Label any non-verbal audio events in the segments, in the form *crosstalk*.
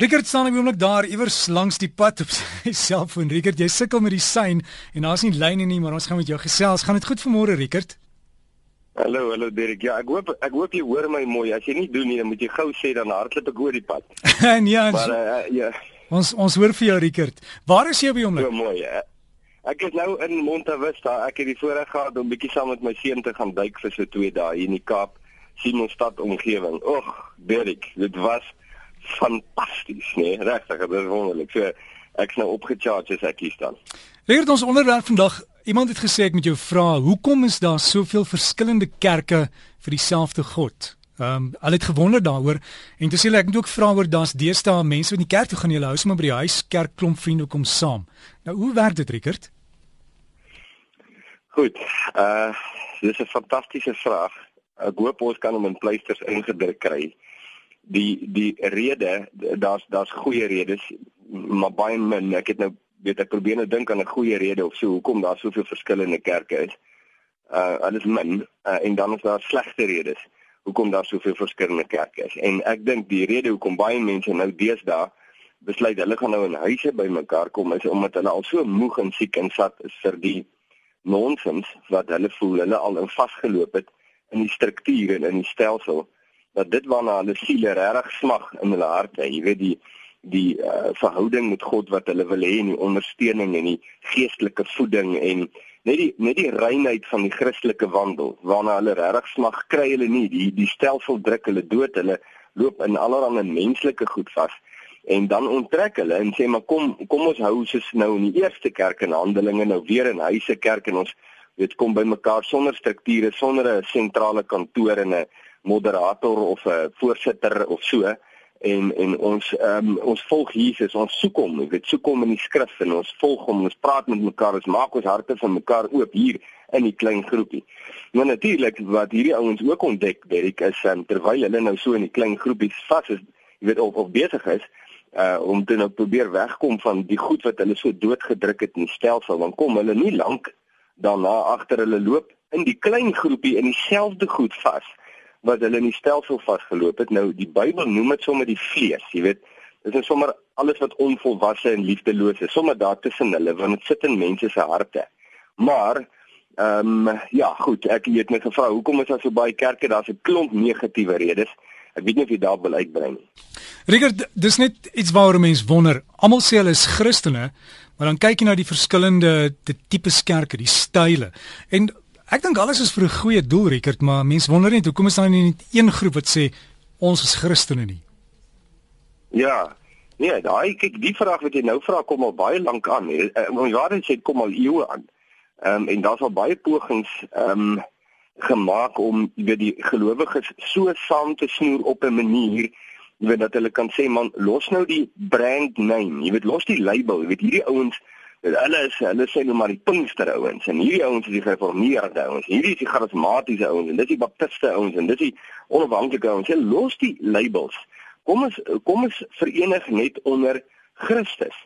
Rickert staan op oomblik daar iewers langs die pad op *laughs* sy selfoon. Rickert, jy sukkel met die sein en daar's nie lyne nie, maar ons gaan met jou gesels. Gaan dit goed vanmôre, Rickert? Hallo, hallo Derek. Ja, ek hoop ek hoop jy hoor my mooi. As jy nie doen nie, dan moet jy gou sê dan hardloop ek oor die pad. *laughs* nee, ja. Maar uh, ja. Ons ons hoor vir jou, Rickert. Waar is jy op die oomblik? So mooi. Uh, ek is nou in Monte Vista. Ek het die voorreg gehad om bietjie saam met my seun te gaan duik vir so 2 dae hier in die Kaap, Simonstad omgewing. Ag, Derek, dit was fantasties, nee, regtig, dit is wonderlik. So ek's nou opgecharge as ek hier staan. Leer ons onderwerp vandag. Iemand het gesê ek moet jou vra, hoekom is daar soveel verskillende kerke vir dieselfde God? Ehm um, al het gewonder daaroor en toe sê ek moet ook vra oor daar's deesdae mense wat in die kerk toe gaan, hulle hou sommer by die huis, kerk klomp vriende kom saam. Nou hoe werk dit, Rickert? Goed. Uh dis 'n fantastiese vraag. Ek hoop ons kan hom in pleisters ingedruk kry die die rede daar's daar's goeie redes maar baie min ek het nou weet ek probeer nou dink aan 'n goeie rede of so hoekom daar soveel verskillende kerke is. Uh alles min uh, en dan is daar slegte redes hoekom daar soveel verskillende kerke is. En ek dink die rede hoekom baie mense nou deesdae besluit hulle gaan nou in huise bymekaar kom is omdat hulle al so moeg en siek en sat is vir die nonsens wat hulle voel hulle al in vasgeloop het in die strukture en in die stelsel dat dit waarna hulle siele regtig smag in hulle harte, jy weet die die uh, verhouding met God wat hulle wil hê en die ondersteuning en die geestelike voeding en net die net die reinheid van die Christelike wandel waarna hulle regtig smag kry hulle nie. Die die stelsel druk hulle dood hulle loop in allerlei menslike goed vas en dan onttrek hulle en sê maar kom kom ons hou soos nou in die eerste kerk en Handelinge nou weer in huise kerk en ons weet kom by mekaar sonder strukture sonder 'n sentrale kantoor en 'n moderator of 'n voorsitter of so. En en ons um, ons volg Jesus, ons soek hom, ek weet soek hom in die skrif en ons volg hom, ons praat met mekaar, ons maak ons harte van mekaar oop hier in die klein groepie. Nou natuurlik wat hierdie ouens ook ontdek, Derek, is um, terwyl hulle nou so in die klein groepies vas is, jy weet of of besig is uh om te nou probeer wegkom van die goed wat hulle so doodgedruk het in die stelsel, dan kom hulle nie lank daarna agter hulle loop in die klein groepie in dieselfde goed vas wat hulle in die stelsel vasgeloop het. Nou die Bybel noem dit sommer die vlees, jy weet. Dit is sommer alles wat onvolwasse en liefdeloos is, sommer daar tussen hulle want dit sit in mense se harte. Maar ehm um, ja, goed, ek het net gevra, hoekom is daar so baie kerke? Daar's 'n klomp negatiewe redes. Ek weet nie of jy daar wil uitbrei nie. Rigard, dis net iets waaroor mense wonder. Almal sê hulle is Christene, maar dan kyk jy na die verskillende tipe kerke, die style. En Ek dink alles is vir 'n goeie doel, Rickert, maar mense wonder net hoekom is daar nie net een groep wat sê ons is Christene nie. Ja. Nee, daai kyk die vraag wat jy nou vra kom al baie lank aan. Ons waar dit sê kom al eeue aan. Ehm um, en daar's al baie pogings ehm um, gemaak om weet die gelowiges so saam te snoer op 'n manier jy weet dat hulle kan sê man los nou die brand name jy weet los die label jy weet hierdie ouens hulle is hulle sê nou maar die Pinkster ouens en hierdie ouens is die gereformeerde ouens. Hierdie is die charismatiese ouens en dis die baptiste ouens en dis die onafhanklike ouens. Hulle los die labels. Kom ons kom ons verenig net onder Christus.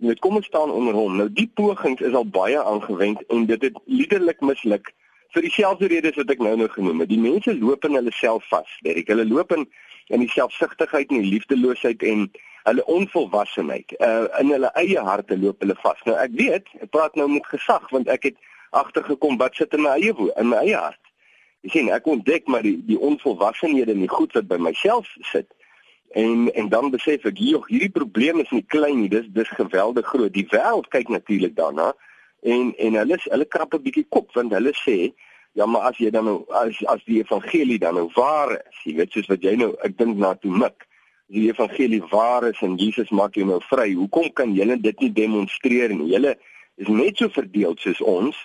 Jy weet kom ons staan onder hom. Nou die pogings is al baie aangewend en dit het liderlik misluk vir dieselfde redes wat ek nou nou genoem het. Die mense loop in hulle self vas. Hulle loop in in die selfsugtigheid en die liefdeloosheid en hulle onvolwassenheid uh, in hulle eie harte loop hulle vas. Nou ek weet, ek praat nou met gesag want ek het agtergekom wat sit in my eie in my eie hart. Jy sien, ek ontdek maar die die onvolwassenhede en die goed wat by myself sit. En en dan besef ek hier hierdie probleem is nie klein nie, dis dis geweldig groot. Die wêreld kyk natuurlik daarna en en hulle hulle krap 'n bietjie kop want hulle sê Ja maar as jy dan nou as as die evangelie dan nou waar is, jy weet soos wat jy nou ek dink na toe mik, die evangelie waar is en Jesus maak jou nou vry. Hoekom kan julle dit nie demonstreer nie? Julle is net so verdeel soos ons,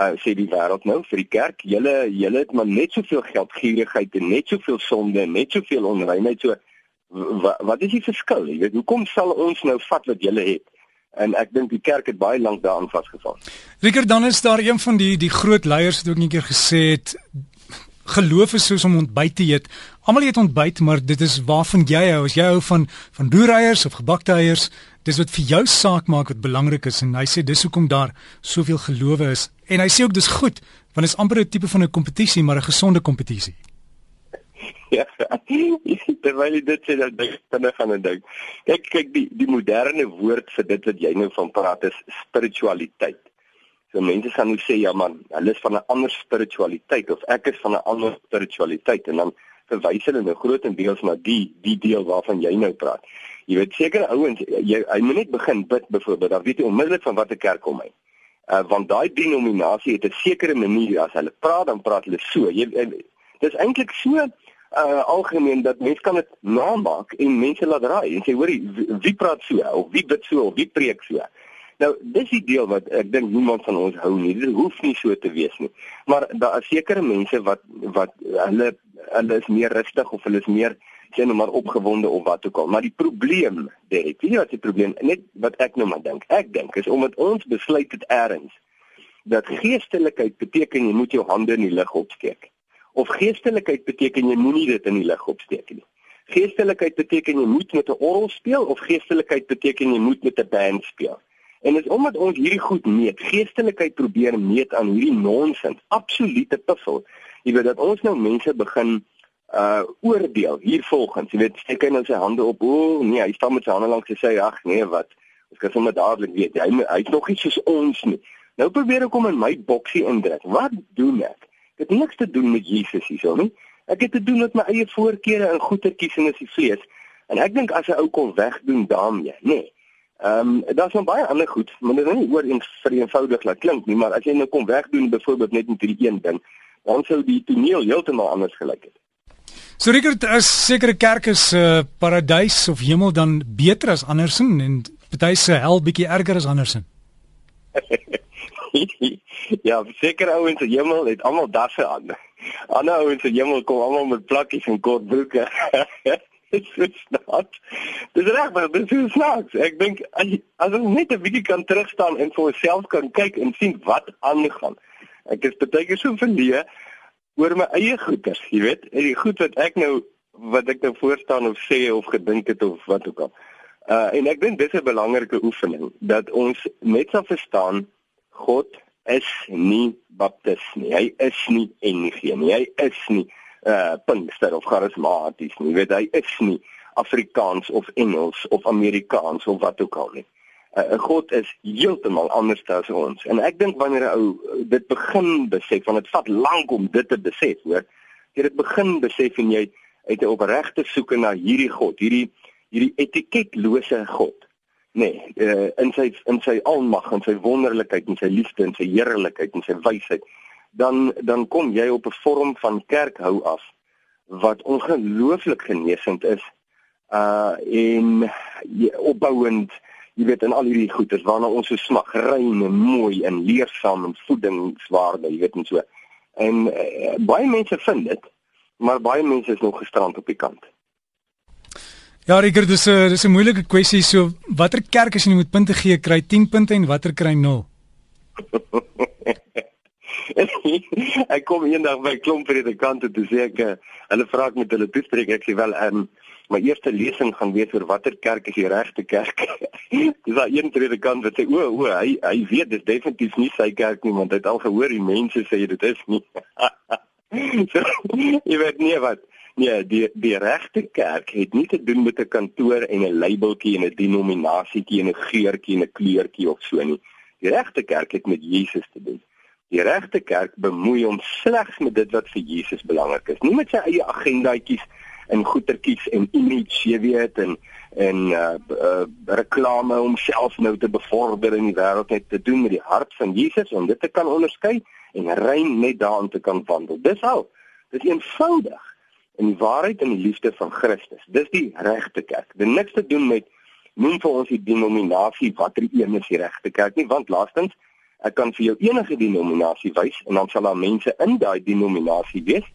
uh, sê die wêreld nou vir die kerk. Julle julle het maar net soveel geldgierigheid en net soveel sonde en net soveel onreinheid. So wat, wat is die verskil? Jy weet, hoekom sal ons nou vat wat julle het? en ek dink die kerk het baie lank daaraan vasgevang. Rickert dan is daar een van die die groot leiers wat ook 'n keer gesê het geloof is soos om ontbyt te eet. Almal eet ontbyt, maar dit is waarvan jy hou. As jy hou van van roereiers of gebakte eiers, dis wat vir jou saak maak wat belangrik is en hy sê dis hoekom daar soveel gelowe is. En hy sê ook dis goed, want dit is amper 'n tipe van 'n kompetisie, maar 'n gesonde kompetisie. *laughs* ja. Terwyl jy dit sê dat ek binne gaan en dink. Kyk kyk die die moderne woord vir dit wat jy nou van praat is spiritualiteit. So mense gaan nou sê ja man, hulle is van 'n ander spiritualiteit of ek is van 'n ander spiritualiteit en dan verwys hulle nou grootendeels na die die deel waarvan jy nou praat. Jy weet sekere ouens jy hy moet net begin bid byvoorbeeld, dan weet jy onmiddellik van watter kerk kom hy. Uh want daai denominasie het 'n sekere manier as hulle praat dan praat hulle so. Jy dis eintlik so uh algemeen dat mense kan dit namaak en mense laat raai en sê hoorie wie, wie praat so of wie bid so of wie preek so. Nou dis die deel wat ek dink niemand van ons hou nie. Dit hoef nie so te wees nie. Maar daar is sekere mense wat wat hulle hulle is meer rustig of hulle is meer sien nou maar opgewonde of wat ook al. Maar die probleem, Derek, weet jy wat die probleem net wat ek nou maar dink. Ek dink is omdat ons besluit het eers dat geestelikheid beteken jy moet jou hande in die lug opsteek. Of geestelikheid beteken jy moenie dit in die lug opsteek nie. Geestelikheid beteken jy moet met 'n orgel speel of geestelikheid beteken jy moet met 'n band speel. En dit is omdat ons hierdie goed meet, geestelikheid probeer meet aan hierdie nonsens, absolute piffel. Jy weet dat ons nou mense begin uh oordeel hier volgens. Jy weet, steek hy nou sy hande op. O nee, hy staan met sy hande langs sy sê ag nee, wat? Ons kan sommer dadelik weet hy hy's nog nie soos ons nie. Nou probeer ek hom in my boksie indruk. Wat doen ek? Dit het niks te doen met Jesus hierso nie. Ek het te doen met my eie voorkeure en goetertjies en is die vlees. En ek dink as 'n ou kon wegdoen daarmee, nê. Nee. Ehm um, daar's nog baie ander goed, maar dit is nie oor eens vereenvoudig laat klink nie, maar as jy nou kom wegdoen byvoorbeeld net met hierdie een ding, dan sou die toneel heeltemal anders gelyk het. So Rickert, as sekere kerke se uh, paradys of hemel dan beter as andersin en party se hel bietjie erger as andersin. *laughs* ja, sekere ouens se hemel het almal dasse aan. Ander ouens se hemel kom almal met plakkies en kort broeke. *laughs* Dit is snaaks. Dis reg, maar dit is snaaks. Ek dink as as ons net 'n bietjie kan terugstaan en vir onsself kan kyk en sien wat aangaan. Ek is baie keer so verleë oor my eie goeders, jy weet, en die goed wat ek nou wat ek nou voor staan of sê of gedink het of wat ook al. Uh en ek dink dis 'n belangrike oefening dat ons net sal verstaan God is nie baptis nie. Hy is nie NG nie. Hy is nie uh Pinkster of charismaties nie. Jy weet hy is nie Afrikaans of Engels of Amerikaans of wat ook al nie uh, God is heeltemal anders as ons. En ek dink wanneer 'n ou uh, dit begin besef, want dit vat lank om dit te besef, hoor. Jy dit begin besef en jy uit 'n opregte soeke na hierdie God, hierdie hierdie etiketlose God. Nee, uh, in sy in sy almag en sy wonderlikheid en sy liefde en sy heerlikheid en sy wysheid, dan dan kom jy op 'n vorm van kerkhou af wat ongelooflik genesend is uh en opbouend jy weet in al hierdie goeders waarna ons so smag, rein en mooi en leersaam en voedingswaarde, jy weet en so. En uh, baie mense vind dit, maar baie mense is nog gestrand op die kant. Ja, Rickert, dis 'n dis 'n moeilike kwessie. So, watter kerk as jy moet punte gee, kry 10 punte en watter kry 0? *laughs* ek kom eendag by klomp predikante te sê ek eh, hulle vra ek met hulle toespreek ek sê wel um, my eerste lesing gaan wees oor watter kerk is die regte kerk. *laughs* Dis daai een predikant wat sê o, o, hy hy weet dis definitief nie sy kerk nie want hy het al gehoor die mense sê dit is nie. *laughs* so, jy weet nie wat Nee, die die regte kerk het nie te doen met 'n kantoor en 'n labeltjie en 'n denominasietjie en 'n geurtjie en 'n kleurtjie of so nie. Die regte kerk het met Jesus te doen. Die regte kerk bemoei hom slegs met dit wat vir Jesus belangrik is, nie met sy eie agendaatjies en goetertjies en image, jy weet, en en uh, uh reklame om self nou te bevorder in die wêreld net te doen met die hart van Jesus om dit te kan onderskei en rein net daarin te kan wandel. Dis al. Dit is eenvoudig in die waarheid en die liefde van Christus. Dis die regte kerk. Dit niks te doen met noem vir ons die denominasie watter een is die regte kerk nie, want laastens ek kan vir jou enige denominasie wys en dan sal daar mense in daai denominasie wees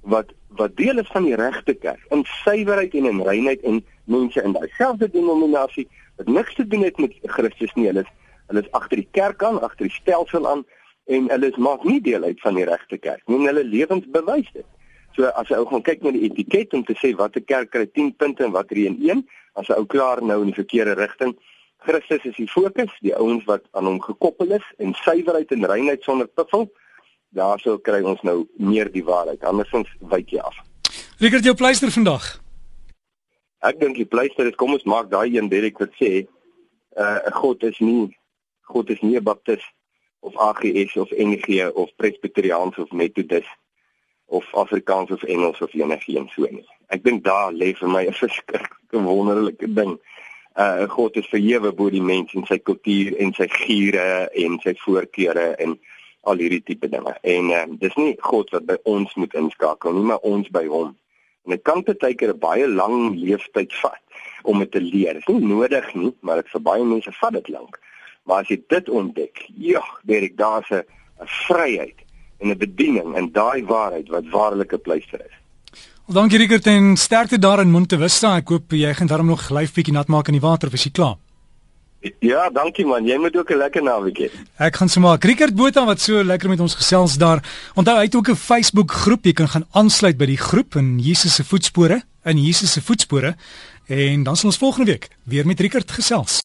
wat wat deel is van die regte kerk in suiwerheid en in reinheid en mense in daai selfde denominasie wat niks te doen het met Christus nie. Hulle is hulle is agter die kerk aan agter die stelsel aan en hulle is maak nie deel uit van die regte kerk nie hulle lewens bewys dit. So as jy ou gaan kyk na die etiket om te sê watter kerk kry 10 punte en watter een 1 as jy ou klaar nou in die verkeerde rigting Christus is die fokus die ouens wat aan hom gekoppel is en suiwerheid en reinheid sonder piffel daarsou kry ons nou meer die waarheid. Andersins wyk jy af. Rickert jou pleister vandag. Ek dink die pleister is kom ons maak daai een Derek wat sê uh God is nie God is nie 'n baptist of AGS of NG of presbyteriaans of methodist of Afrikaans of Engels of enigiets so nie. Ek dink daar lê vir my *laughs* 'n verskriklike wonderlike ding. Uh God is verhewe bo die mens en sy kultuur en sy giere en sy voorkeure en al hierdie tipe dinge. En uh, dis nie God wat by ons moet inskakel nie, maar ons by hom. En dit kan baie keer 'n baie lang leeftyd vat om dit te leer. Dit is nie nodig nie, maar dit vir baie mense vat dit lank. Maar as jy dit ontdek, ja, weet ek daar's 'n vryheid en 'n bediening in daai waarheid wat waarlike pleister is. Well, dankie Rickert en sterkte daar in Montevista. Ek hoop jy gaan daarom nog gelyf bietjie nat maak in die water is jy klaar? Ja, dankie man. Jy moet ook 'n lekker naweek hê. Ek gaan sommer Rickert Botha wat so lekker met ons gesels daar. Onthou hy het ook 'n Facebook groep. Jy kan gaan aansluit by die groep in Jesus se voetspore, in Jesus se voetspore. En dan sal ons volgende week weer met Rickert gesels.